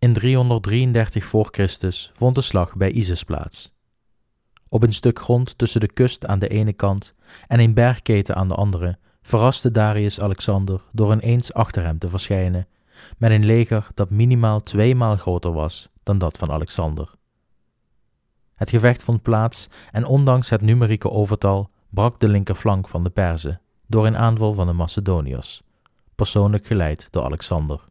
In 333 voor Christus vond de slag bij Isis plaats. Op een stuk grond tussen de kust aan de ene kant en een bergketen aan de andere verraste Darius Alexander door ineens achter hem te verschijnen, met een leger dat minimaal tweemaal groter was dan dat van Alexander. Het gevecht vond plaats en ondanks het numerieke overtal brak de linkerflank van de Perzen door een aanval van de Macedoniërs, persoonlijk geleid door Alexander.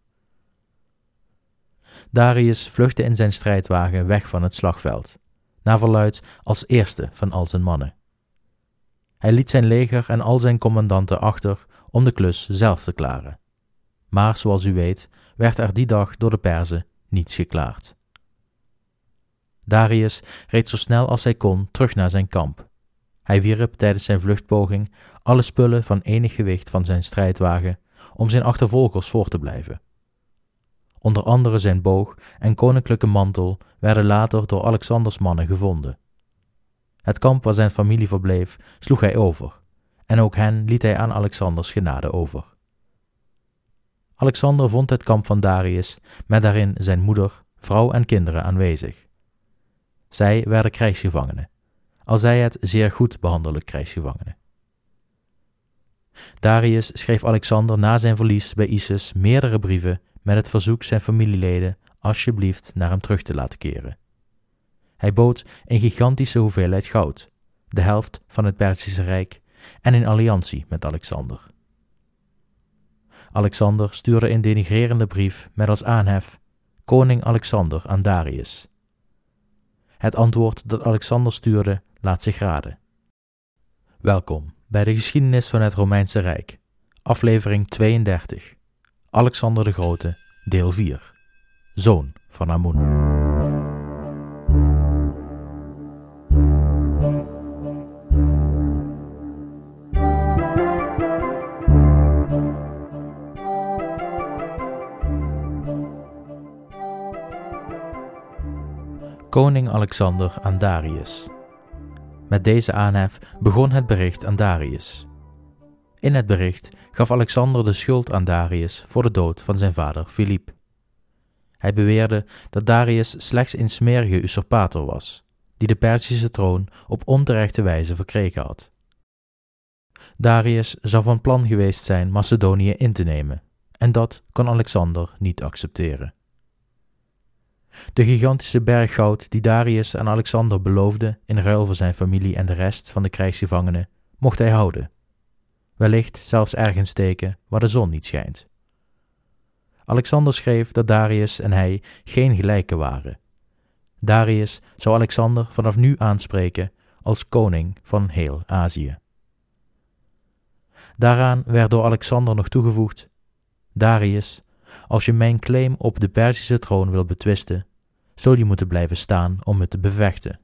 Darius vluchtte in zijn strijdwagen weg van het slagveld, naar verluid als eerste van al zijn mannen. Hij liet zijn leger en al zijn commandanten achter om de klus zelf te klaren. Maar zoals u weet, werd er die dag door de Perzen niets geklaard. Darius reed zo snel als hij kon terug naar zijn kamp. Hij wierp tijdens zijn vluchtpoging alle spullen van enig gewicht van zijn strijdwagen om zijn achtervolgers voor te blijven. Onder andere zijn boog en koninklijke mantel werden later door Alexanders mannen gevonden. Het kamp waar zijn familie verbleef sloeg hij over, en ook hen liet hij aan Alexanders genade over. Alexander vond het kamp van Darius met daarin zijn moeder, vrouw en kinderen aanwezig. Zij werden krijgsgevangenen, al zij het zeer goed behandelde krijgsgevangenen. Darius schreef Alexander na zijn verlies bij Isis meerdere brieven met het verzoek zijn familieleden alsjeblieft naar hem terug te laten keren. Hij bood een gigantische hoeveelheid goud, de helft van het Perzische Rijk, en een alliantie met Alexander. Alexander stuurde een denigrerende brief met als aanhef Koning Alexander aan Darius. Het antwoord dat Alexander stuurde laat zich raden. Welkom bij de geschiedenis van het Romeinse Rijk, aflevering 32. Alexander de Grote, deel 4. Zoon van Amun. Koning Alexander aan Darius. Met deze aanhef begon het bericht aan Darius. In het bericht gaf Alexander de schuld aan Darius voor de dood van zijn vader Filip. Hij beweerde dat Darius slechts een smerige usurpator was, die de Perzische troon op onterechte wijze verkregen had. Darius zou van plan geweest zijn Macedonië in te nemen, en dat kon Alexander niet accepteren. De gigantische berg goud die Darius aan Alexander beloofde in ruil voor zijn familie en de rest van de krijgsgevangenen, mocht hij houden. Wellicht zelfs ergens steken waar de zon niet schijnt. Alexander schreef dat Darius en hij geen gelijken waren. Darius zou Alexander vanaf nu aanspreken als koning van heel Azië. Daaraan werd door Alexander nog toegevoegd: Darius, als je mijn claim op de Perzische troon wil betwisten, zul je moeten blijven staan om het te bevechten.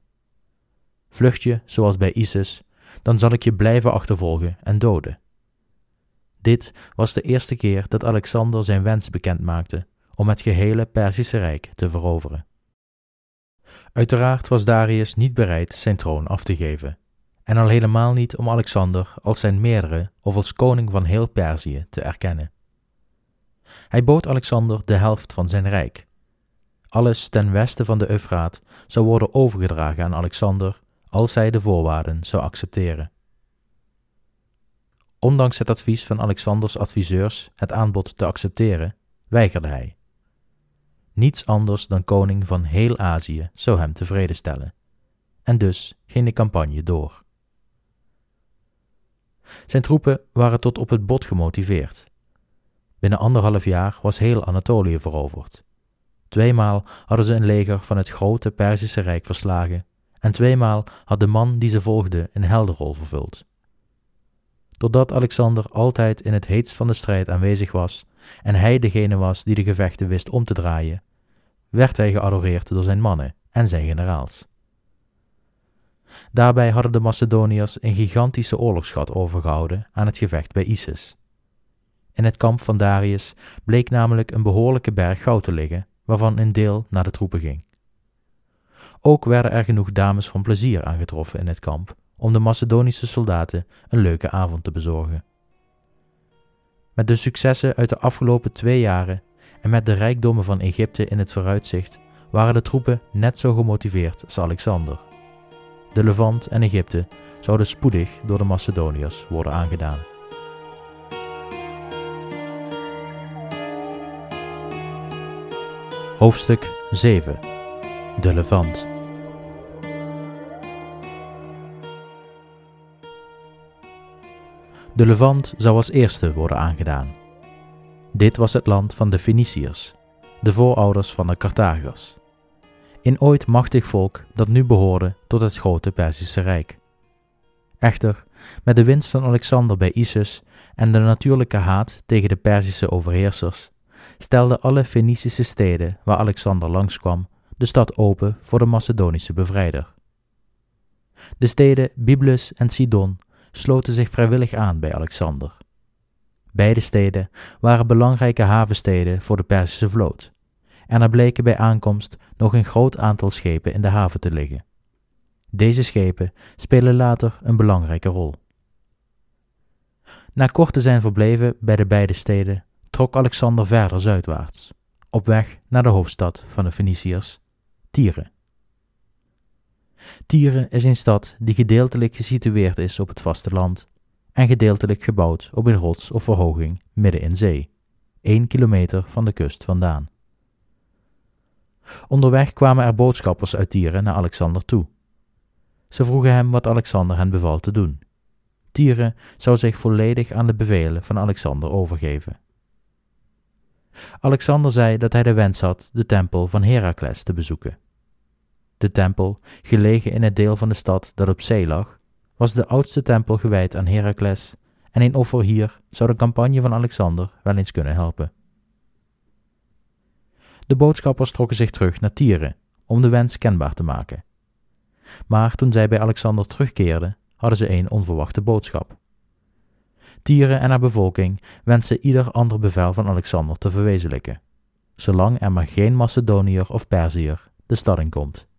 Vlucht je, zoals bij Isis, dan zal ik je blijven achtervolgen en doden. Dit was de eerste keer dat Alexander zijn wens bekend maakte om het gehele Perzische Rijk te veroveren. Uiteraard was Darius niet bereid zijn troon af te geven, en al helemaal niet om Alexander als zijn meerdere of als koning van heel Perzië te erkennen. Hij bood Alexander de helft van zijn rijk. Alles ten westen van de Eufraat zou worden overgedragen aan Alexander als hij de voorwaarden zou accepteren. Ondanks het advies van Alexanders adviseurs het aanbod te accepteren, weigerde hij. Niets anders dan koning van heel Azië zou hem tevreden stellen. En dus ging de campagne door. Zijn troepen waren tot op het bot gemotiveerd Binnen anderhalf jaar was heel Anatolië veroverd. Tweemaal hadden ze een leger van het grote Perzische Rijk verslagen, en tweemaal had de man die ze volgde een heldenrol vervuld. Doordat Alexander altijd in het heetst van de strijd aanwezig was en hij degene was die de gevechten wist om te draaien, werd hij geadoreerd door zijn mannen en zijn generaals. Daarbij hadden de Macedoniërs een gigantische oorlogsschat overgehouden aan het gevecht bij Isis. In het kamp van Darius bleek namelijk een behoorlijke berg goud te liggen, waarvan een deel naar de troepen ging. Ook werden er genoeg dames van plezier aangetroffen in het kamp om de Macedonische soldaten een leuke avond te bezorgen. Met de successen uit de afgelopen twee jaren en met de rijkdommen van Egypte in het vooruitzicht waren de troepen net zo gemotiveerd als Alexander. De Levant en Egypte zouden spoedig door de Macedoniërs worden aangedaan. Hoofdstuk 7 De Levant De Levant zou als eerste worden aangedaan. Dit was het land van de Feniciërs, de voorouders van de Carthagers. Een ooit machtig volk dat nu behoorde tot het grote Perzische Rijk. Echter, met de winst van Alexander bij Issus en de natuurlijke haat tegen de Perzische overheersers, stelden alle Fenicische steden waar Alexander langskwam de stad open voor de Macedonische bevrijder. De steden Byblus en Sidon sloten zich vrijwillig aan bij Alexander. Beide steden waren belangrijke havensteden voor de Perzische vloot, en er bleken bij aankomst nog een groot aantal schepen in de haven te liggen. Deze schepen spelen later een belangrijke rol. Na kort te zijn verbleven bij de beide steden, trok Alexander verder zuidwaarts, op weg naar de hoofdstad van de Feniciërs, Tyre. Tyre is een stad die gedeeltelijk gesitueerd is op het vasteland en gedeeltelijk gebouwd op een rots of verhoging midden in zee, één kilometer van de kust vandaan. Onderweg kwamen er boodschappers uit Tyre naar Alexander toe. Ze vroegen hem wat Alexander hen beval te doen. Tyre zou zich volledig aan de bevelen van Alexander overgeven. Alexander zei dat hij de wens had de tempel van Herakles te bezoeken. De tempel, gelegen in het deel van de stad dat op zee lag, was de oudste tempel gewijd aan Herakles en een offer hier zou de campagne van Alexander wel eens kunnen helpen. De boodschappers trokken zich terug naar Tyre om de wens kenbaar te maken. Maar toen zij bij Alexander terugkeerden, hadden ze een onverwachte boodschap. Tyre en haar bevolking wensen ieder ander bevel van Alexander te verwezenlijken, zolang er maar geen Macedoniër of Perziër de stad in komt.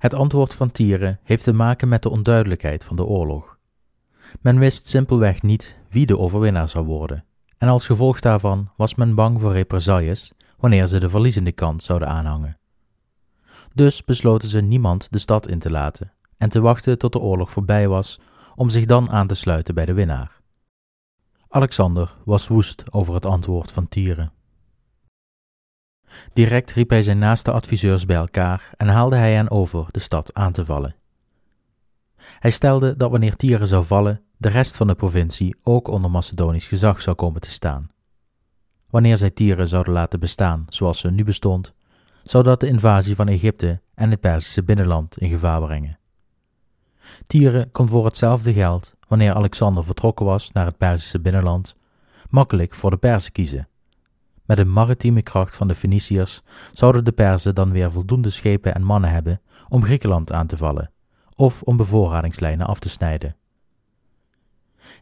Het antwoord van Tyre heeft te maken met de onduidelijkheid van de oorlog. Men wist simpelweg niet wie de overwinnaar zou worden, en als gevolg daarvan was men bang voor represailles wanneer ze de verliezende kant zouden aanhangen. Dus besloten ze niemand de stad in te laten en te wachten tot de oorlog voorbij was om zich dan aan te sluiten bij de winnaar. Alexander was woest over het antwoord van Tyre. Direct riep hij zijn naaste adviseurs bij elkaar en haalde hij hen over de stad aan te vallen. Hij stelde dat wanneer Tyre zou vallen, de rest van de provincie ook onder Macedonisch gezag zou komen te staan. Wanneer zij Tyre zouden laten bestaan zoals ze nu bestond, zou dat de invasie van Egypte en het Perzische binnenland in gevaar brengen. Tyre kon voor hetzelfde geld, wanneer Alexander vertrokken was naar het Perzische binnenland, makkelijk voor de Perzen kiezen met de maritieme kracht van de Feniciërs zouden de Perzen dan weer voldoende schepen en mannen hebben om Griekenland aan te vallen, of om bevoorradingslijnen af te snijden.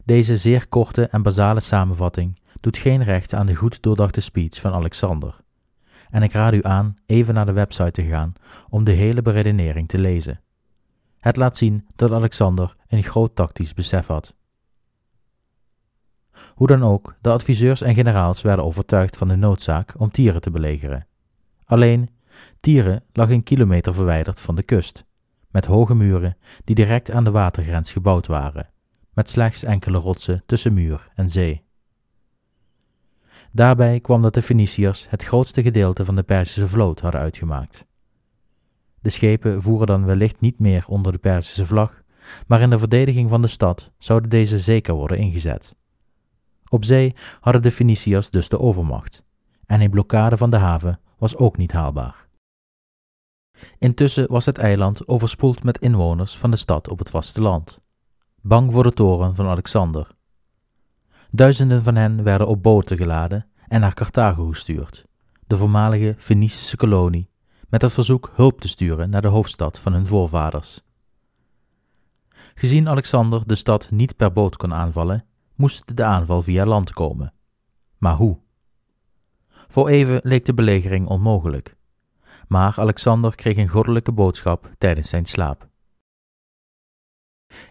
Deze zeer korte en basale samenvatting doet geen recht aan de goed doordachte speech van Alexander. En ik raad u aan even naar de website te gaan om de hele beredenering te lezen. Het laat zien dat Alexander een groot tactisch besef had. Hoe dan ook, de adviseurs en generaals werden overtuigd van de noodzaak om Tieren te belegeren. Alleen, Tieren lag een kilometer verwijderd van de kust, met hoge muren die direct aan de watergrens gebouwd waren, met slechts enkele rotsen tussen muur en zee. Daarbij kwam dat de Feniciërs het grootste gedeelte van de Perzische vloot hadden uitgemaakt. De schepen voeren dan wellicht niet meer onder de Perzische vlag, maar in de verdediging van de stad zouden deze zeker worden ingezet. Op zee hadden de Feniciërs dus de overmacht, en een blokkade van de haven was ook niet haalbaar. Intussen was het eiland overspoeld met inwoners van de stad op het vasteland, bang voor de toren van Alexander. Duizenden van hen werden op boten geladen en naar Carthago gestuurd, de voormalige Fenicische kolonie, met het verzoek hulp te sturen naar de hoofdstad van hun voorvaders. Gezien Alexander de stad niet per boot kon aanvallen, moest de aanval via land komen. Maar hoe? Voor even leek de belegering onmogelijk. Maar Alexander kreeg een goddelijke boodschap tijdens zijn slaap.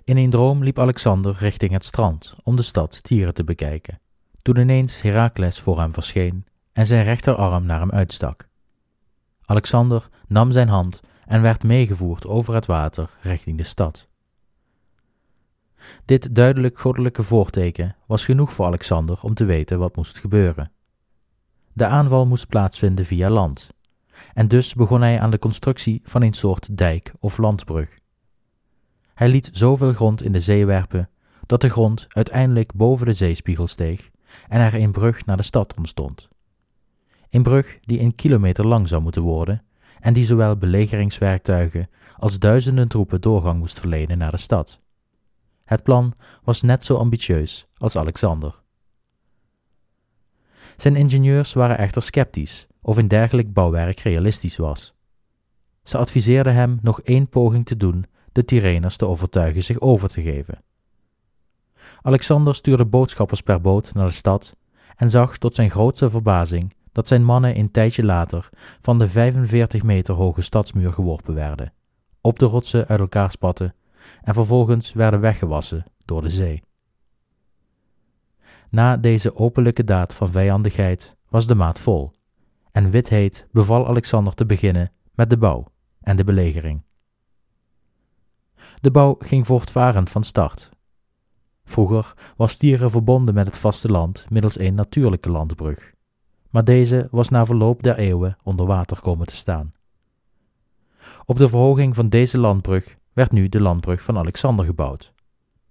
In een droom liep Alexander richting het strand om de stad Tyre te bekijken, toen ineens Herakles voor hem verscheen en zijn rechterarm naar hem uitstak. Alexander nam zijn hand en werd meegevoerd over het water richting de stad. Dit duidelijk goddelijke voorteken was genoeg voor Alexander om te weten wat moest gebeuren. De aanval moest plaatsvinden via land, en dus begon hij aan de constructie van een soort dijk of landbrug. Hij liet zoveel grond in de zee werpen dat de grond uiteindelijk boven de zeespiegel steeg en er een brug naar de stad ontstond. Een brug die een kilometer lang zou moeten worden en die zowel belegeringswerktuigen als duizenden troepen doorgang moest verlenen naar de stad. Het plan was net zo ambitieus als Alexander. Zijn ingenieurs waren echter sceptisch of een dergelijk bouwwerk realistisch was. Ze adviseerden hem nog één poging te doen de Tyreners te overtuigen zich over te geven. Alexander stuurde boodschappers per boot naar de stad en zag tot zijn grootste verbazing dat zijn mannen een tijdje later van de 45 meter hoge stadsmuur geworpen werden, op de rotsen uit elkaar spatten en vervolgens werden weggewassen door de zee. Na deze openlijke daad van vijandigheid was de maat vol, en witheid beval Alexander te beginnen met de bouw en de belegering. De bouw ging voortvarend van start. Vroeger was Tieren verbonden met het vasteland middels een natuurlijke landbrug, maar deze was na verloop der eeuwen onder water komen te staan. Op de verhoging van deze landbrug werd nu de landbrug van Alexander gebouwd.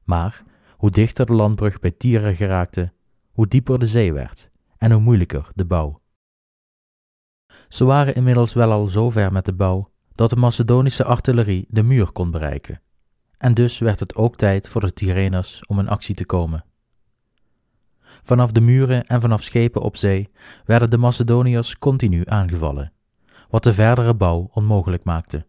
Maar hoe dichter de landbrug bij Tieren geraakte, hoe dieper de zee werd en hoe moeilijker de bouw. Ze waren inmiddels wel al zo ver met de bouw dat de Macedonische artillerie de muur kon bereiken, en dus werd het ook tijd voor de Tyreners om in actie te komen. Vanaf de muren en vanaf schepen op zee werden de Macedoniërs continu aangevallen, wat de verdere bouw onmogelijk maakte.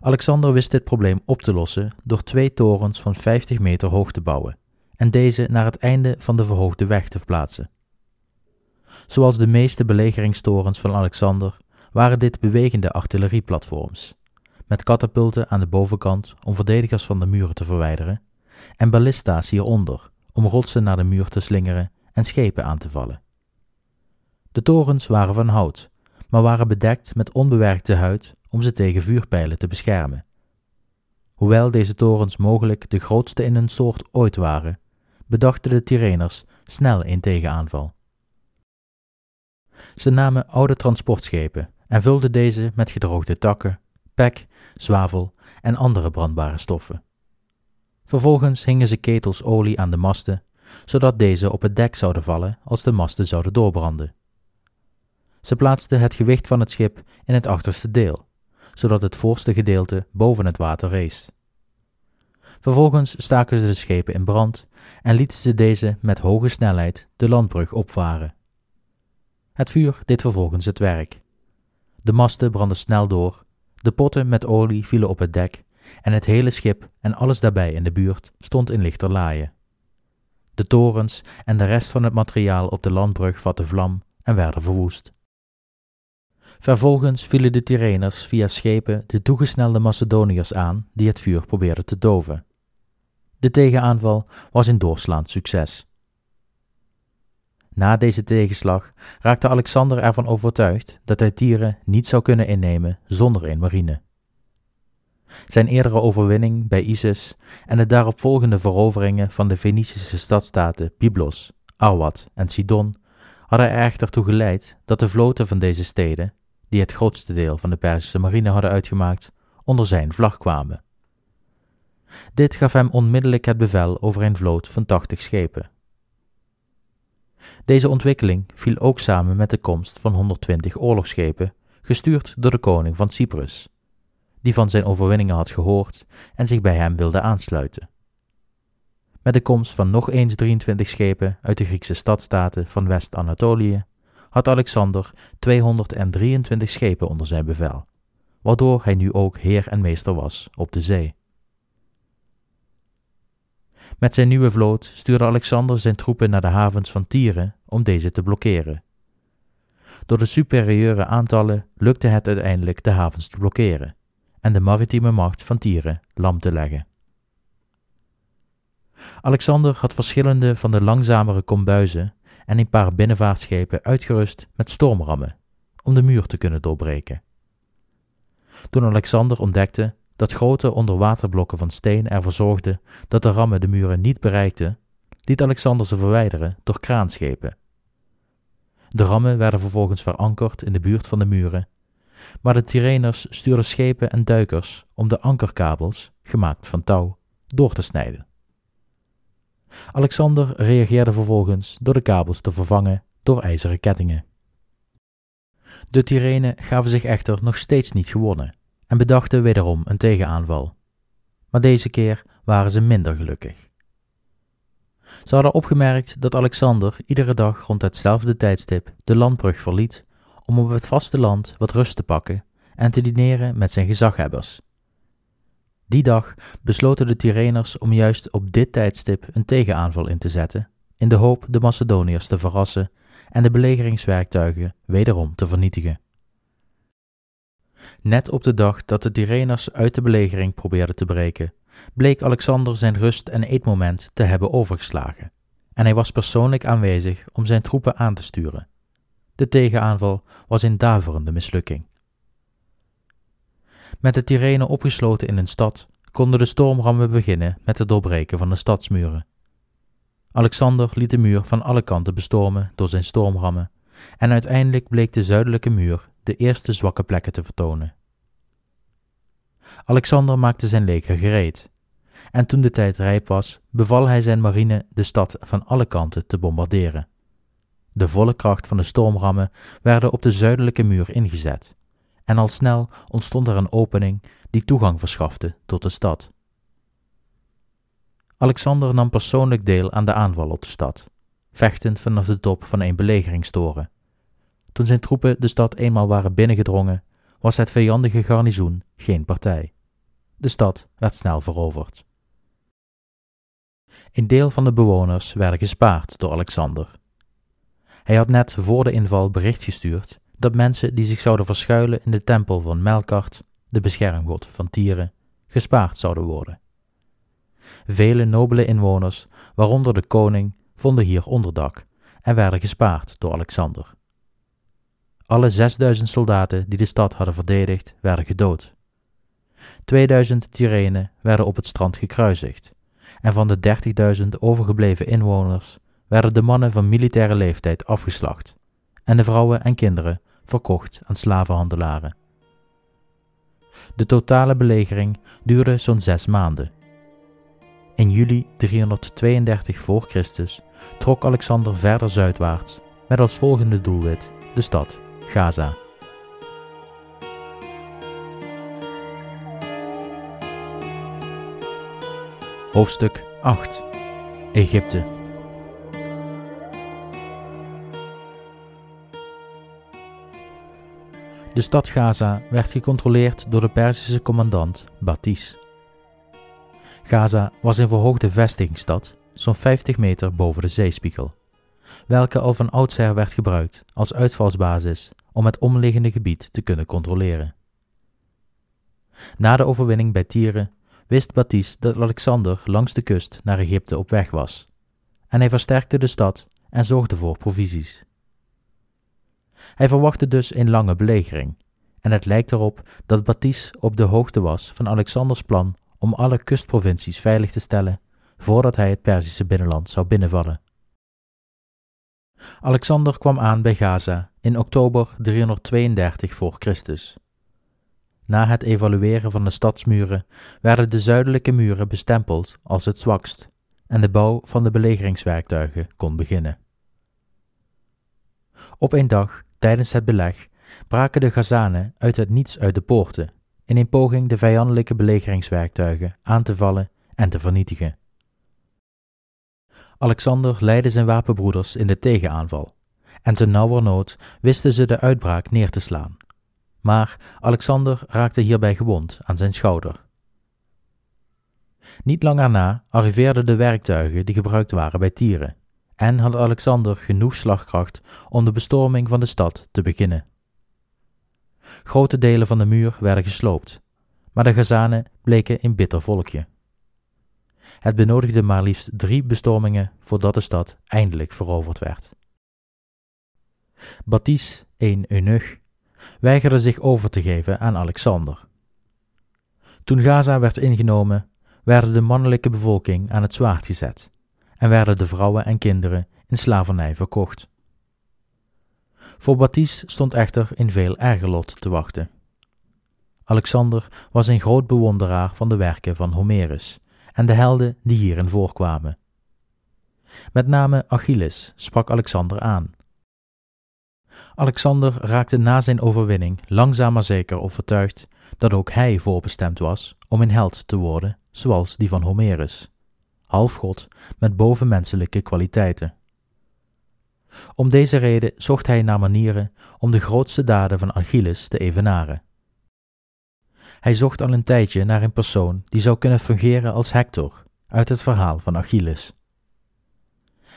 Alexander wist dit probleem op te lossen door twee torens van 50 meter hoog te bouwen en deze naar het einde van de verhoogde weg te verplaatsen. Zoals de meeste belegeringstorens van Alexander waren dit bewegende artillerieplatforms, met katapulten aan de bovenkant om verdedigers van de muren te verwijderen, en ballista's hieronder om rotsen naar de muur te slingeren en schepen aan te vallen. De torens waren van hout, maar waren bedekt met onbewerkte huid om ze tegen vuurpijlen te beschermen. Hoewel deze torens mogelijk de grootste in hun soort ooit waren, bedachten de Tyreners snel een tegenaanval. Ze namen oude transportschepen en vulden deze met gedroogde takken, pek, zwavel en andere brandbare stoffen. Vervolgens hingen ze ketels olie aan de masten, zodat deze op het dek zouden vallen als de masten zouden doorbranden. Ze plaatsten het gewicht van het schip in het achterste deel, zodat het voorste gedeelte boven het water rees. Vervolgens staken ze de schepen in brand en lieten ze deze met hoge snelheid de landbrug opvaren. Het vuur deed vervolgens het werk. De masten brandden snel door, de potten met olie vielen op het dek en het hele schip en alles daarbij in de buurt stond in lichterlaaien. De torens en de rest van het materiaal op de landbrug vatten vlam en werden verwoest. Vervolgens vielen de Tyreners via schepen de toegesnelde Macedoniërs aan die het vuur probeerden te doven. De tegenaanval was een doorslaand succes. Na deze tegenslag raakte Alexander ervan overtuigd dat hij Tieren niet zou kunnen innemen zonder een marine. Zijn eerdere overwinning bij Isis en de daaropvolgende veroveringen van de Fenicische stadstaten Byblos, Arwad en Sidon hadden er echter toe geleid dat de vloten van deze steden, die het grootste deel van de Perzische marine hadden uitgemaakt, onder zijn vlag kwamen. Dit gaf hem onmiddellijk het bevel over een vloot van tachtig schepen. Deze ontwikkeling viel ook samen met de komst van 120 oorlogsschepen, gestuurd door de koning van Cyprus, die van zijn overwinningen had gehoord en zich bij hem wilde aansluiten. Met de komst van nog eens 23 schepen uit de Griekse stadstaten van West-Anatolië had Alexander 223 schepen onder zijn bevel, waardoor hij nu ook heer en meester was op de zee. Met zijn nieuwe vloot stuurde Alexander zijn troepen naar de havens van Tieren om deze te blokkeren. Door de superieure aantallen lukte het uiteindelijk de havens te blokkeren en de maritieme macht van Tieren lam te leggen. Alexander had verschillende van de langzamere kombuizen en een paar binnenvaartschepen uitgerust met stormrammen om de muur te kunnen doorbreken. Toen Alexander ontdekte dat grote onderwaterblokken van steen ervoor zorgden dat de rammen de muren niet bereikten, liet Alexander ze verwijderen door kraanschepen. De rammen werden vervolgens verankerd in de buurt van de muren, maar de Tyreners stuurden schepen en duikers om de ankerkabels, gemaakt van touw, door te snijden. Alexander reageerde vervolgens door de kabels te vervangen door ijzeren kettingen. De Tyrenen gaven zich echter nog steeds niet gewonnen en bedachten wederom een tegenaanval. Maar deze keer waren ze minder gelukkig. Ze hadden opgemerkt dat Alexander iedere dag rond hetzelfde tijdstip de landbrug verliet om op het vasteland wat rust te pakken en te dineren met zijn gezaghebbers. Die dag besloten de Tyreners om juist op dit tijdstip een tegenaanval in te zetten, in de hoop de Macedoniërs te verrassen en de belegeringswerktuigen wederom te vernietigen. Net op de dag dat de Tyreners uit de belegering probeerden te breken, bleek Alexander zijn rust- en eetmoment te hebben overgeslagen, en hij was persoonlijk aanwezig om zijn troepen aan te sturen. De tegenaanval was een daverende mislukking. Met de Tyrenen opgesloten in een stad, konden de stormrammen beginnen met het doorbreken van de stadsmuren. Alexander liet de muur van alle kanten bestormen door zijn stormrammen, en uiteindelijk bleek de zuidelijke muur de eerste zwakke plekken te vertonen. Alexander maakte zijn leger gereed, en toen de tijd rijp was, beval hij zijn marine de stad van alle kanten te bombarderen. De volle kracht van de stormrammen werden op de zuidelijke muur ingezet, en al snel ontstond er een opening die toegang verschafte tot de stad. Alexander nam persoonlijk deel aan de aanval op de stad, vechtend vanaf de top van een belegeringstoren. Toen zijn troepen de stad eenmaal waren binnengedrongen, was het vijandige garnizoen geen partij. De stad werd snel veroverd. Een deel van de bewoners werden gespaard door Alexander. Hij had net voor de inval bericht gestuurd dat mensen die zich zouden verschuilen in de tempel van Melkart, de beschermgod van Tieren, gespaard zouden worden. Vele nobele inwoners, waaronder de koning, vonden hier onderdak en werden gespaard door Alexander. Alle 6000 soldaten die de stad hadden verdedigd, werden gedood. 2000 Tyrenen werden op het strand gekruisigd, en van de 30.000 overgebleven inwoners werden de mannen van militaire leeftijd afgeslacht en de vrouwen en kinderen verkocht aan slavenhandelaren. De totale belegering duurde zo'n zes maanden. In juli 332 voor Christus trok Alexander verder zuidwaarts met als volgende doelwit de stad Gaza. Hoofdstuk 8 Egypte De stad Gaza werd gecontroleerd door de Perzische commandant Batis. Gaza was een verhoogde vestigingsstad, zo'n 50 meter boven de zeespiegel, welke al van oudsher werd gebruikt als uitvalsbasis om het omliggende gebied te kunnen controleren. Na de overwinning bij Tieren wist Batis dat Alexander langs de kust naar Egypte op weg was, en hij versterkte de stad en zorgde voor provisies. Hij verwachtte dus een lange belegering, en het lijkt erop dat Batis op de hoogte was van Alexanders plan om alle kustprovincies veilig te stellen voordat hij het Perzische binnenland zou binnenvallen. Alexander kwam aan bij Gaza in oktober 332 voor Christus. Na het evalueren van de stadsmuren werden de zuidelijke muren bestempeld als het zwakst en de bouw van de belegeringswerktuigen kon beginnen. Op een dag, tijdens het beleg, braken de Gazanen uit het niets uit de poorten in een poging de vijandelijke belegeringswerktuigen aan te vallen en te vernietigen. Alexander leidde zijn wapenbroeders in de tegenaanval, en te nauwernood wisten ze de uitbraak neer te slaan. Maar Alexander raakte hierbij gewond aan zijn schouder. Niet lang daarna arriveerden de werktuigen die gebruikt waren bij Tieren, en had Alexander genoeg slagkracht om de bestorming van de stad te beginnen. Grote delen van de muur werden gesloopt, maar de Gazanen bleken een bitter volkje. Het benodigde maar liefst drie bestormingen voordat de stad eindelijk veroverd werd. Baptiste, een eunuch, weigerde zich over te geven aan Alexander. Toen Gaza werd ingenomen, werden de mannelijke bevolking aan het zwaard gezet en werden de vrouwen en kinderen in slavernij verkocht. Voor Baptiste stond echter een veel erger lot te wachten. Alexander was een groot bewonderaar van de werken van Homerus en de helden die hierin voorkwamen. Met name Achilles sprak Alexander aan. Alexander raakte na zijn overwinning langzaam maar zeker overtuigd dat ook hij voorbestemd was om een held te worden, zoals die van Homerus, halfgod met bovenmenselijke kwaliteiten. Om deze reden zocht hij naar manieren om de grootste daden van Achilles te evenaren. Hij zocht al een tijdje naar een persoon die zou kunnen fungeren als Hector uit het verhaal van Achilles.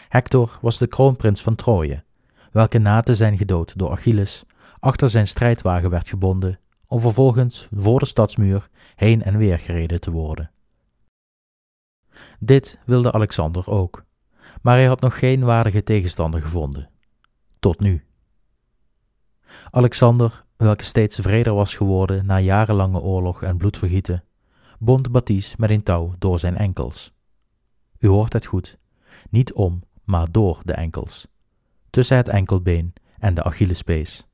Hector was de kroonprins van Troje, welke na te zijn gedood door Achilles achter zijn strijdwagen werd gebonden om vervolgens voor de stadsmuur heen en weer gereden te worden. Dit wilde Alexander ook, maar hij had nog geen waardige tegenstander gevonden. Tot nu. Alexander, welke steeds vreder was geworden na jarenlange oorlog en bloedvergieten, bond Baptiste met een touw door zijn enkels. U hoort het goed, niet om, maar door de enkels, tussen het enkelbeen en de Achillespees,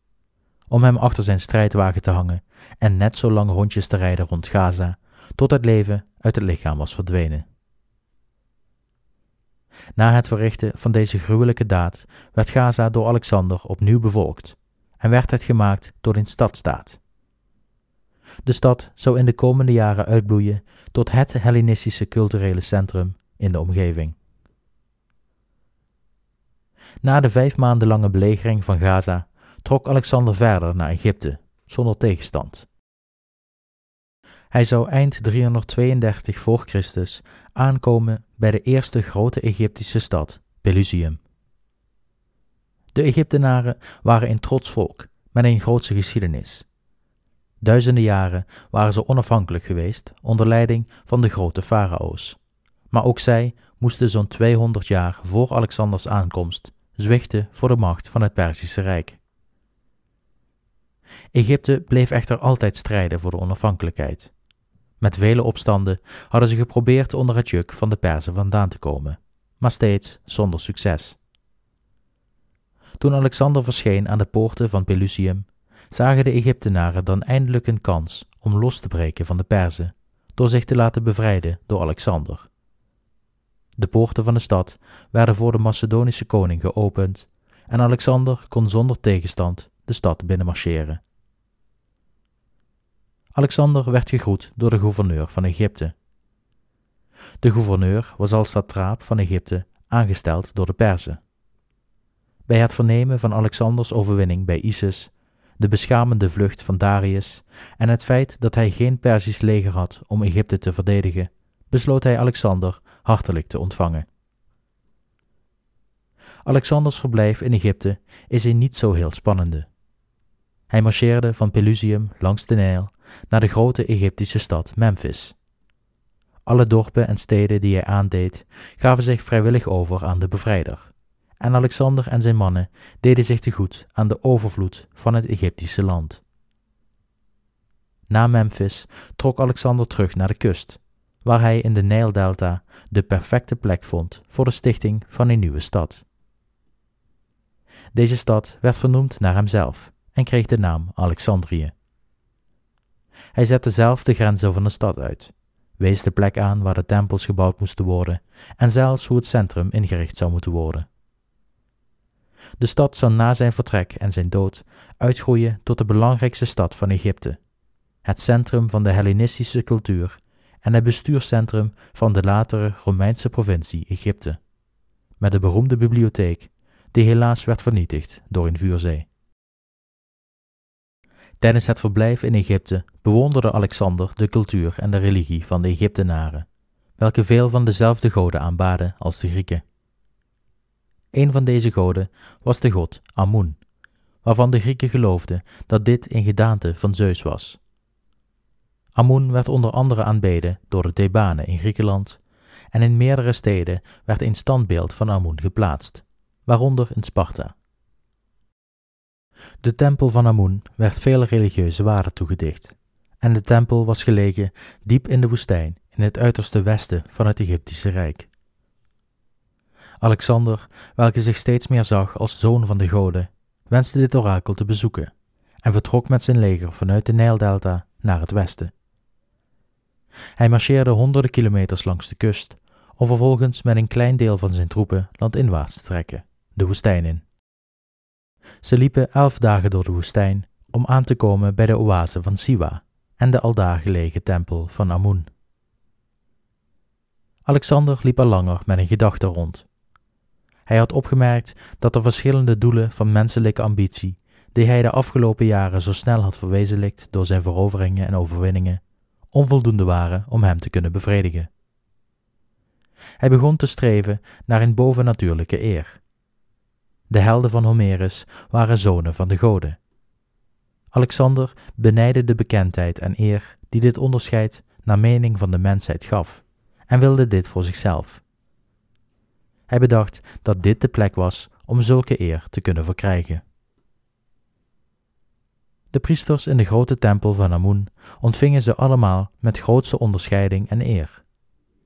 om hem achter zijn strijdwagen te hangen en net zo lang rondjes te rijden rond Gaza, tot het leven uit het lichaam was verdwenen. Na het verrichten van deze gruwelijke daad werd Gaza door Alexander opnieuw bevolkt en werd het gemaakt tot een stadstaat. De stad zou in de komende jaren uitbloeien tot het Hellenistische culturele centrum in de omgeving. Na de vijf maanden lange belegering van Gaza trok Alexander verder naar Egypte, zonder tegenstand. Hij zou eind 332 voor Christus aankomen bij de eerste grote Egyptische stad, Pelusium. De Egyptenaren waren een trots volk met een grootse geschiedenis. Duizenden jaren waren ze onafhankelijk geweest onder leiding van de grote farao's. Maar ook zij moesten zo'n 200 jaar voor Alexanders aankomst zwichten voor de macht van het Perzische Rijk. Egypte bleef echter altijd strijden voor de onafhankelijkheid. Met vele opstanden hadden ze geprobeerd onder het juk van de Perzen vandaan te komen, maar steeds zonder succes. Toen Alexander verscheen aan de poorten van Pelusium, zagen de Egyptenaren dan eindelijk een kans om los te breken van de Perzen, door zich te laten bevrijden door Alexander. De poorten van de stad werden voor de Macedonische koning geopend en Alexander kon zonder tegenstand de stad binnenmarcheren. Alexander werd gegroet door de gouverneur van Egypte. De gouverneur was als satraap van Egypte aangesteld door de Perzen. Bij het vernemen van Alexanders overwinning bij Isis, de beschamende vlucht van Darius en het feit dat hij geen Perzisch leger had om Egypte te verdedigen, besloot hij Alexander hartelijk te ontvangen. Alexanders verblijf in Egypte is een niet zo heel spannende. Hij marcheerde van Pelusium langs de Nijl naar de grote Egyptische stad Memphis. Alle dorpen en steden die hij aandeed, gaven zich vrijwillig over aan de bevrijder. En Alexander en zijn mannen deden zich te goed aan de overvloed van het Egyptische land. Na Memphis trok Alexander terug naar de kust, waar hij in de Nijldelta de perfecte plek vond voor de stichting van een nieuwe stad. Deze stad werd vernoemd naar hemzelf en kreeg de naam Alexandrië. Hij zette zelf de grenzen van de stad uit, wees de plek aan waar de tempels gebouwd moesten worden en zelfs hoe het centrum ingericht zou moeten worden. De stad zou na zijn vertrek en zijn dood uitgroeien tot de belangrijkste stad van Egypte, het centrum van de Hellenistische cultuur en het bestuurscentrum van de latere Romeinse provincie Egypte, met de beroemde bibliotheek, die helaas werd vernietigd door een vuurzee. Tijdens het verblijf in Egypte bewonderde Alexander de cultuur en de religie van de Egyptenaren, welke veel van dezelfde goden aanbaden als de Grieken. Een van deze goden was de god Amun, waarvan de Grieken geloofden dat dit een gedaante van Zeus was. Amun werd onder andere aanbeden door de Thebanen in Griekenland en in meerdere steden werd een standbeeld van Amun geplaatst, waaronder in Sparta. De tempel van Amun werd veel religieuze waarde toegedicht, en de tempel was gelegen diep in de woestijn in het uiterste westen van het Egyptische Rijk. Alexander, welke zich steeds meer zag als zoon van de goden, wenste dit orakel te bezoeken en vertrok met zijn leger vanuit de Nijldelta naar het westen. Hij marcheerde honderden kilometers langs de kust, om vervolgens met een klein deel van zijn troepen landinwaarts te trekken, de woestijn in. Ze liepen elf dagen door de woestijn om aan te komen bij de oase van Siwa en de aldaar gelegen tempel van Amun. Alexander liep al langer met een gedachte rond. Hij had opgemerkt dat de verschillende doelen van menselijke ambitie, die hij de afgelopen jaren zo snel had verwezenlijkt door zijn veroveringen en overwinningen, onvoldoende waren om hem te kunnen bevredigen. Hij begon te streven naar een bovennatuurlijke eer. De helden van Homerus waren zonen van de goden. Alexander benijdde de bekendheid en eer die dit onderscheid naar mening van de mensheid gaf, en wilde dit voor zichzelf. Hij bedacht dat dit de plek was om zulke eer te kunnen verkrijgen. De priesters in de grote tempel van Amun ontvingen ze allemaal met grootste onderscheiding en eer.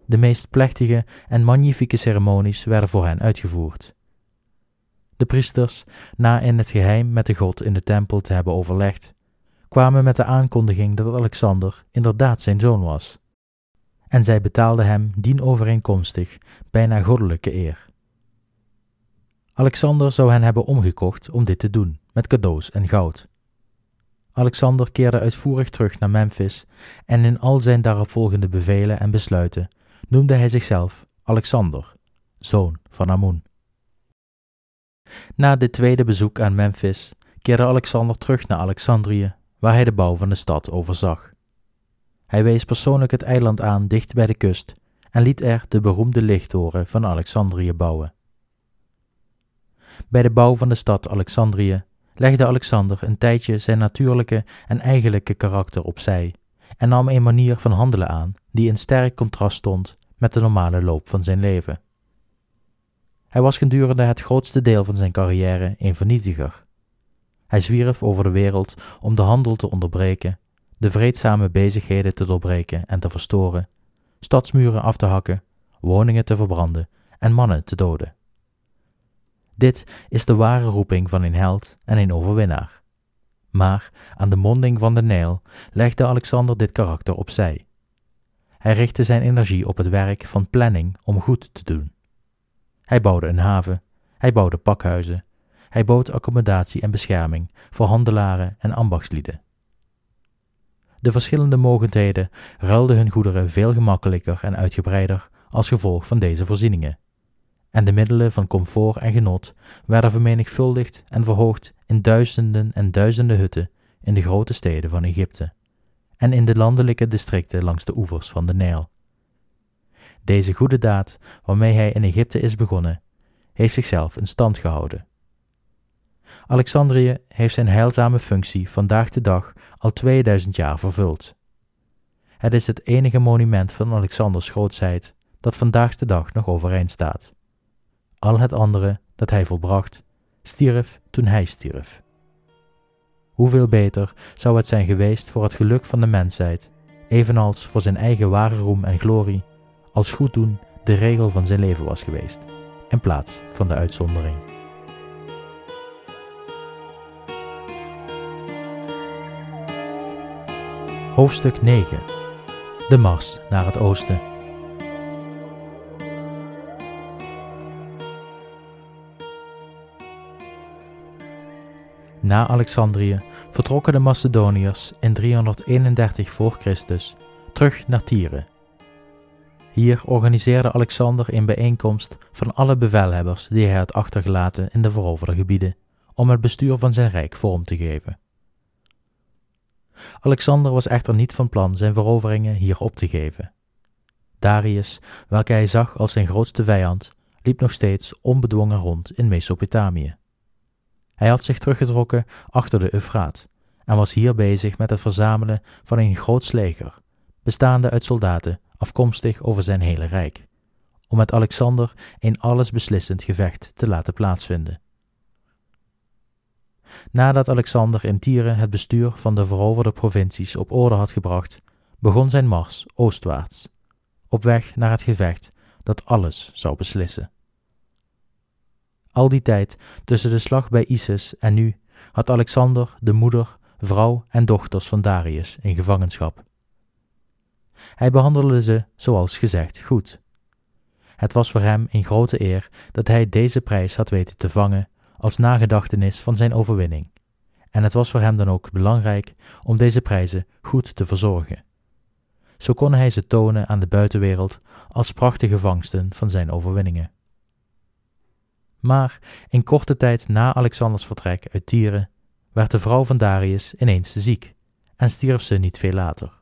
De meest plechtige en magnifieke ceremonies werden voor hen uitgevoerd. De priesters, na in het geheim met de god in de tempel te hebben overlegd, kwamen met de aankondiging dat Alexander inderdaad zijn zoon was. En zij betaalden hem dienovereenkomstig bijna goddelijke eer. Alexander zou hen hebben omgekocht om dit te doen, met cadeaus en goud. Alexander keerde uitvoerig terug naar Memphis en in al zijn daaropvolgende bevelen en besluiten noemde hij zichzelf Alexander, zoon van Amun. Na dit tweede bezoek aan Memphis keerde Alexander terug naar Alexandrië, waar hij de bouw van de stad overzag. Hij wees persoonlijk het eiland aan dicht bij de kust en liet er de beroemde lichttoren van Alexandrië bouwen. Bij de bouw van de stad Alexandrië legde Alexander een tijdje zijn natuurlijke en eigenlijke karakter opzij en nam een manier van handelen aan die in sterk contrast stond met de normale loop van zijn leven. Hij was gedurende het grootste deel van zijn carrière een vernietiger. Hij zwierf over de wereld om de handel te onderbreken, de vreedzame bezigheden te doorbreken en te verstoren, stadsmuren af te hakken, woningen te verbranden en mannen te doden. Dit is de ware roeping van een held en een overwinnaar. Maar aan de monding van de Nijl legde Alexander dit karakter opzij. Hij richtte zijn energie op het werk van planning om goed te doen. Hij bouwde een haven, hij bouwde pakhuizen, hij bood accommodatie en bescherming voor handelaren en ambachtslieden. De verschillende mogendheden ruilden hun goederen veel gemakkelijker en uitgebreider als gevolg van deze voorzieningen en de middelen van comfort en genot werden vermenigvuldigd en verhoogd in duizenden en duizenden hutten in de grote steden van Egypte en in de landelijke districten langs de oevers van de Nijl. Deze goede daad, waarmee hij in Egypte is begonnen, heeft zichzelf in stand gehouden. Alexandrië heeft zijn heilzame functie vandaag de dag al 2000 jaar vervuld. Het is het enige monument van Alexanders grootsheid dat vandaag de dag nog overeind staat. Al het andere dat hij volbracht, stierf toen hij stierf. Hoeveel beter zou het zijn geweest voor het geluk van de mensheid, evenals voor zijn eigen ware roem en glorie, als goed doen de regel van zijn leven was geweest, in plaats van de uitzondering. Hoofdstuk 9 De Mars naar het Oosten. Na Alexandrië vertrokken de Macedoniërs in 331 voor Christus terug naar Tyre. Hier organiseerde Alexander een bijeenkomst van alle bevelhebbers die hij had achtergelaten in de veroverde gebieden, om het bestuur van zijn rijk vorm te geven. Alexander was echter niet van plan zijn veroveringen hier op te geven. Darius, welke hij zag als zijn grootste vijand, liep nog steeds onbedwongen rond in Mesopotamië. Hij had zich teruggetrokken achter de Eufraat en was hier bezig met het verzamelen van een groot leger, bestaande uit soldaten afkomstig over zijn hele rijk, om met Alexander een allesbeslissend gevecht te laten plaatsvinden. Nadat Alexander in Tyre het bestuur van de veroverde provincies op orde had gebracht, begon zijn mars oostwaarts, op weg naar het gevecht dat alles zou beslissen. Al die tijd tussen de slag bij Isis en nu had Alexander de moeder, vrouw en dochters van Darius in gevangenschap. Hij behandelde ze, zoals gezegd, goed. Het was voor hem een grote eer dat hij deze prijs had weten te vangen als nagedachtenis van zijn overwinning, en het was voor hem dan ook belangrijk om deze prijzen goed te verzorgen. Zo kon hij ze tonen aan de buitenwereld als prachtige vangsten van zijn overwinningen. Maar in korte tijd na Alexanders vertrek uit Tyre werd de vrouw van Darius ineens ziek en stierf ze niet veel later.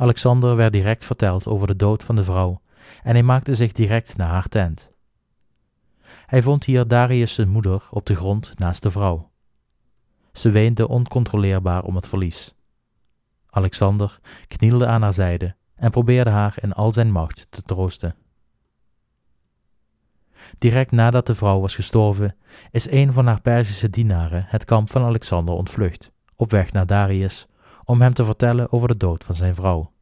Alexander werd direct verteld over de dood van de vrouw en hij maakte zich direct naar haar tent. Hij vond hier Darius' moeder op de grond naast de vrouw. Ze weende oncontroleerbaar om het verlies. Alexander knielde aan haar zijde en probeerde haar in al zijn macht te troosten. Direct nadat de vrouw was gestorven, is een van haar Perzische dienaren het kamp van Alexander ontvlucht, op weg naar Darius, om hem te vertellen over de dood van zijn vrouw.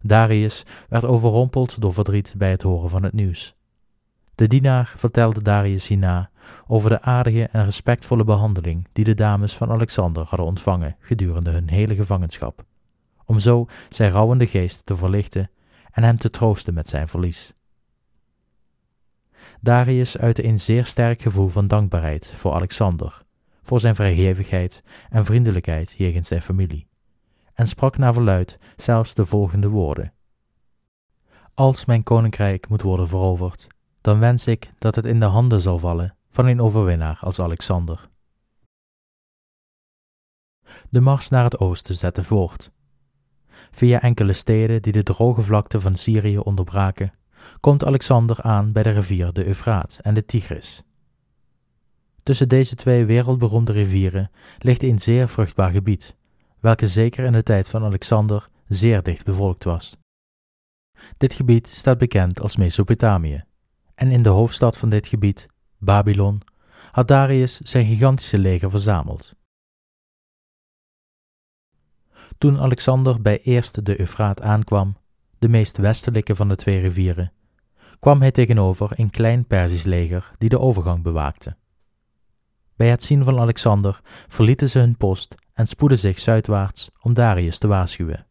Darius werd overrompeld door verdriet bij het horen van het nieuws. De dienaar vertelde Darius hierna over de aardige en respectvolle behandeling die de dames van Alexander hadden ontvangen gedurende hun hele gevangenschap, om zo zijn rouwende geest te verlichten en hem te troosten met zijn verlies. Darius uitte een zeer sterk gevoel van dankbaarheid voor Alexander, voor zijn vrijgevigheid en vriendelijkheid jegens zijn familie, en sprak naar verluid zelfs de volgende woorden. Als mijn koninkrijk moet worden veroverd, dan wens ik dat het in de handen zal vallen van een overwinnaar als Alexander. De mars naar het oosten zette voort. Via enkele steden die de droge vlakte van Syrië onderbraken, komt Alexander aan bij de rivier de Eufraat en de Tigris. Tussen deze twee wereldberoemde rivieren ligt een zeer vruchtbaar gebied, welke zeker in de tijd van Alexander zeer dicht bevolkt was. Dit gebied staat bekend als Mesopotamië, en in de hoofdstad van dit gebied, Babylon, had Darius zijn gigantische leger verzameld. Toen Alexander bij eerst de Eufraat aankwam, de meest westelijke van de twee rivieren, kwam hij tegenover een klein Perzisch leger die de overgang bewaakte. Bij het zien van Alexander verlieten ze hun post en spoedden zich zuidwaarts om Darius te waarschuwen.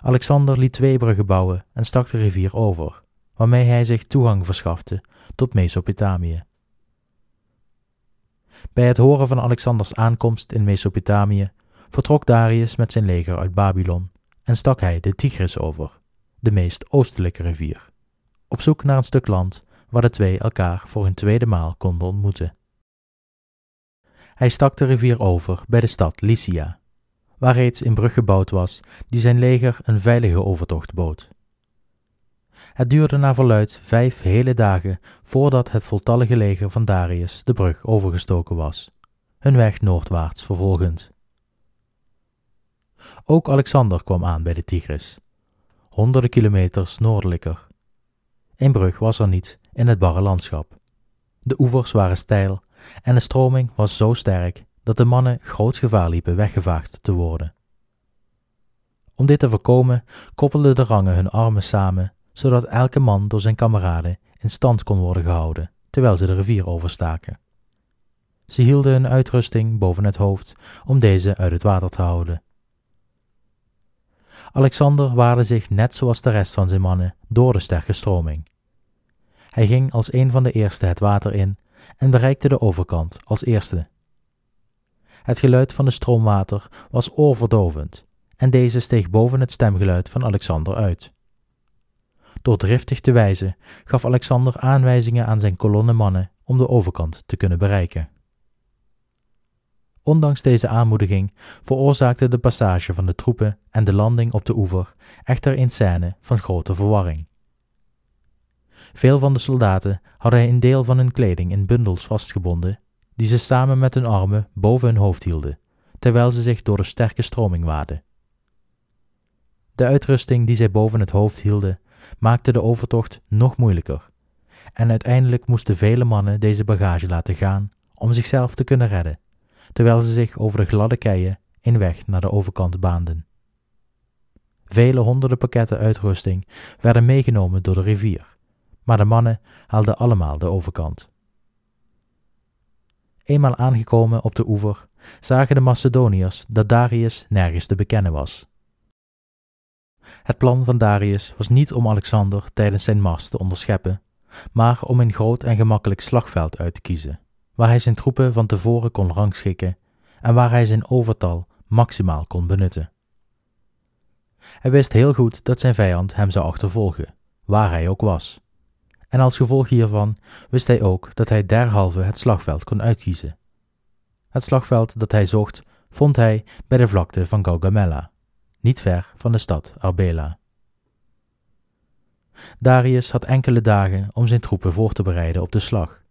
Alexander liet twee bruggen bouwen en stak de rivier over, waarmee hij zich toegang verschafte tot Mesopotamië. Bij het horen van Alexanders aankomst in Mesopotamië vertrok Darius met zijn leger uit Babylon en stak hij de Tigris over, de meest oostelijke rivier, op zoek naar een stuk land waar de twee elkaar voor een tweede maal konden ontmoeten. Hij stak de rivier over bij de stad Lycia, waar reeds een brug gebouwd was die zijn leger een veilige overtocht bood. Het duurde naar verluid vijf hele dagen voordat het voltallige leger van Darius de brug overgestoken was, hun weg noordwaarts vervolgend. Ook Alexander kwam aan bij de Tigris, honderden kilometers noordelijker. Een brug was er niet in het barre landschap. De oevers waren steil en de stroming was zo sterk dat de mannen groot gevaar liepen weggevaagd te worden. Om dit te voorkomen koppelden de rangen hun armen samen, zodat elke man door zijn kameraden in stand kon worden gehouden terwijl ze de rivier overstaken. Ze hielden hun uitrusting boven het hoofd om deze uit het water te houden. Alexander waarde zich net zoals de rest van zijn mannen door de sterke stroming. Hij ging als een van de eerste het water in en bereikte de overkant als eerste. Het geluid van de stroomwater was oorverdovend en deze steeg boven het stemgeluid van Alexander uit. Door driftig te wijzen gaf Alexander aanwijzingen aan zijn kolonne mannen om de overkant te kunnen bereiken. Ondanks deze aanmoediging veroorzaakte de passage van de troepen en de landing op de oever echter een scène van grote verwarring. Veel van de soldaten hadden een deel van hun kleding in bundels vastgebonden, die ze samen met hun armen boven hun hoofd hielden, terwijl ze zich door de sterke stroming waadden. De uitrusting die zij boven het hoofd hielden, maakte de overtocht nog moeilijker. En uiteindelijk moesten vele mannen deze bagage laten gaan om zichzelf te kunnen redden, terwijl ze zich over de gladde keien in weg naar de overkant baanden. Vele honderden pakketten uitrusting werden meegenomen door de rivier, maar de mannen haalden allemaal de overkant. Eenmaal aangekomen op de oever, zagen de Macedoniërs dat Darius nergens te bekennen was. Het plan van Darius was niet om Alexander tijdens zijn mars te onderscheppen, maar om een groot en gemakkelijk slagveld uit te kiezen, waar hij zijn troepen van tevoren kon rangschikken en waar hij zijn overtal maximaal kon benutten. Hij wist heel goed dat zijn vijand hem zou achtervolgen, waar hij ook was. En als gevolg hiervan wist hij ook dat hij derhalve het slagveld kon uitkiezen. Het slagveld dat hij zocht, vond hij bij de vlakte van Gaugamela, niet ver van de stad Arbela. Darius had enkele dagen om zijn troepen voor te bereiden op de slag.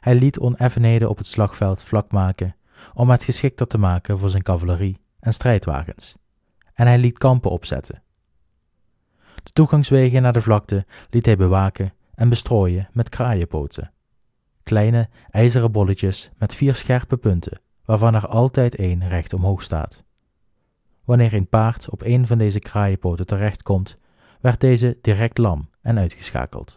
Hij liet oneffenheden op het slagveld vlak maken om het geschikter te maken voor zijn cavalerie en strijdwagens, en hij liet kampen opzetten. De toegangswegen naar de vlakte liet hij bewaken en bestrooien met kraaienpoten. Kleine ijzeren bolletjes met vier scherpe punten, waarvan er altijd één recht omhoog staat. Wanneer een paard op een van deze kraaienpoten terechtkomt, werd deze direct lam en uitgeschakeld.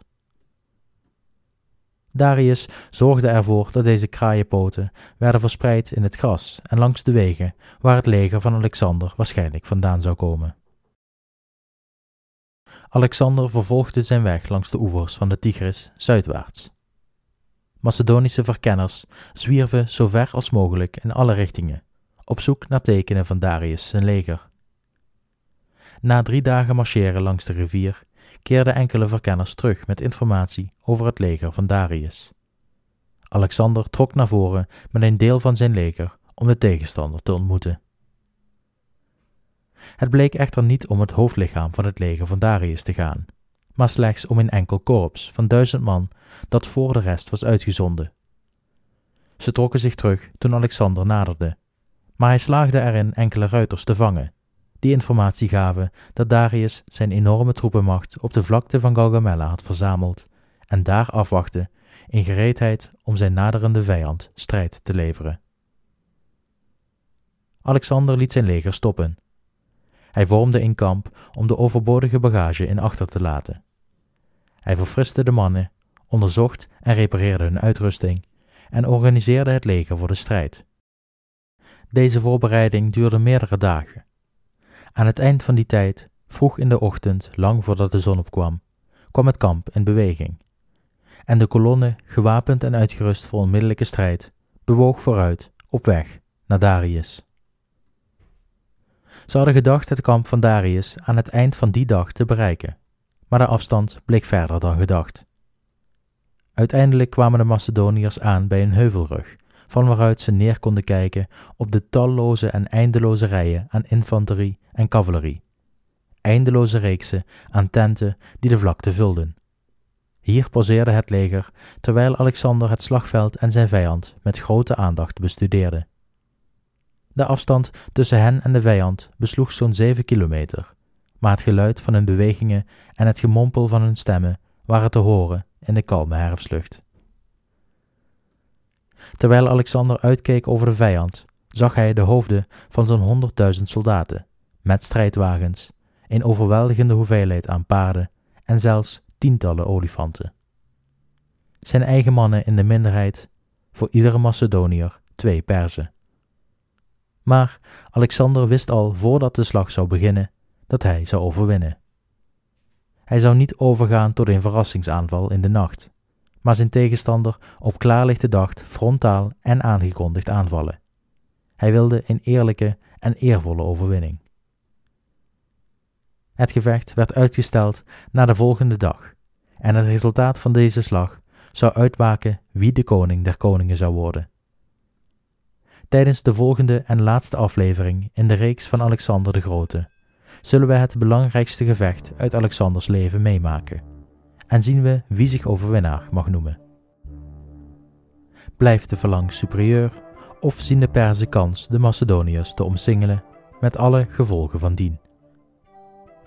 Darius zorgde ervoor dat deze kraaienpoten werden verspreid in het gras en langs de wegen waar het leger van Alexander waarschijnlijk vandaan zou komen. Alexander vervolgde zijn weg langs de oevers van de Tigris zuidwaarts. Macedonische verkenners zwierven zo ver als mogelijk in alle richtingen, op zoek naar tekenen van Darius zijn leger. Na drie dagen marcheren langs de rivier keerden enkele verkenners terug met informatie over het leger van Darius. Alexander trok naar voren met een deel van zijn leger om de tegenstander te ontmoeten. Het bleek echter niet om het hoofdlichaam van het leger van Darius te gaan, maar slechts om een enkel korps van duizend man dat voor de rest was uitgezonden. Ze trokken zich terug toen Alexander naderde, maar hij slaagde erin enkele ruiters te vangen die informatie gaven dat Darius zijn enorme troepenmacht op de vlakte van Gaugamela had verzameld en daar afwachtte in gereedheid om zijn naderende vijand strijd te leveren. Alexander liet zijn leger stoppen. Hij vormde een kamp om de overbodige bagage in achter te laten. Hij verfriste de mannen, onderzocht en repareerde hun uitrusting en organiseerde het leger voor de strijd. Deze voorbereiding duurde meerdere dagen aan het eind van die tijd, vroeg in de ochtend, lang voordat de zon opkwam, kwam het kamp in beweging. En de kolonne, gewapend en uitgerust voor onmiddellijke strijd, bewoog vooruit, op weg naar Darius. Ze hadden gedacht het kamp van Darius aan het eind van die dag te bereiken, maar de afstand bleek verder dan gedacht. Uiteindelijk kwamen de Macedoniërs aan bij een heuvelrug, van waaruit ze neer konden kijken op de talloze en eindeloze rijen aan infanterie en cavalerie. Eindeloze reeksen aan tenten die de vlakte vulden. Hier pauzeerde het leger, terwijl Alexander het slagveld en zijn vijand met grote aandacht bestudeerde. De afstand tussen hen en de vijand besloeg zo'n zeven kilometer, maar het geluid van hun bewegingen en het gemompel van hun stemmen waren te horen in de kalme herfstlucht. Terwijl Alexander uitkeek over de vijand, zag hij de hoofden van zo'n honderdduizend soldaten, met strijdwagens, een overweldigende hoeveelheid aan paarden en zelfs tientallen olifanten. Zijn eigen mannen in de minderheid, voor iedere Macedoniër twee Perzen. Maar Alexander wist al voordat de slag zou beginnen dat hij zou overwinnen. Hij zou niet overgaan tot een verrassingsaanval in de nacht maar zijn tegenstander op klaarlichte dag frontaal en aangekondigd aanvallen. Hij wilde een eerlijke en eervolle overwinning. Het gevecht werd uitgesteld naar de volgende dag, en het resultaat van deze slag zou uitmaken wie de koning der koningen zou worden. Tijdens de volgende en laatste aflevering in de reeks van Alexander de Grote zullen we het belangrijkste gevecht uit Alexanders leven meemaken en zien we wie zich overwinnaar mag noemen. Blijft de verlang superieur of zien de Perzen kans de Macedoniërs te omsingelen met alle gevolgen van dien?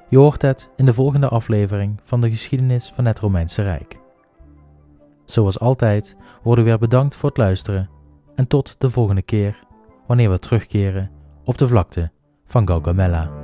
Je hoort het in de volgende aflevering van de geschiedenis van het Romeinse Rijk. Zoals altijd worden we weer bedankt voor het luisteren en tot de volgende keer wanneer we terugkeren op de vlakte van Gaugamela.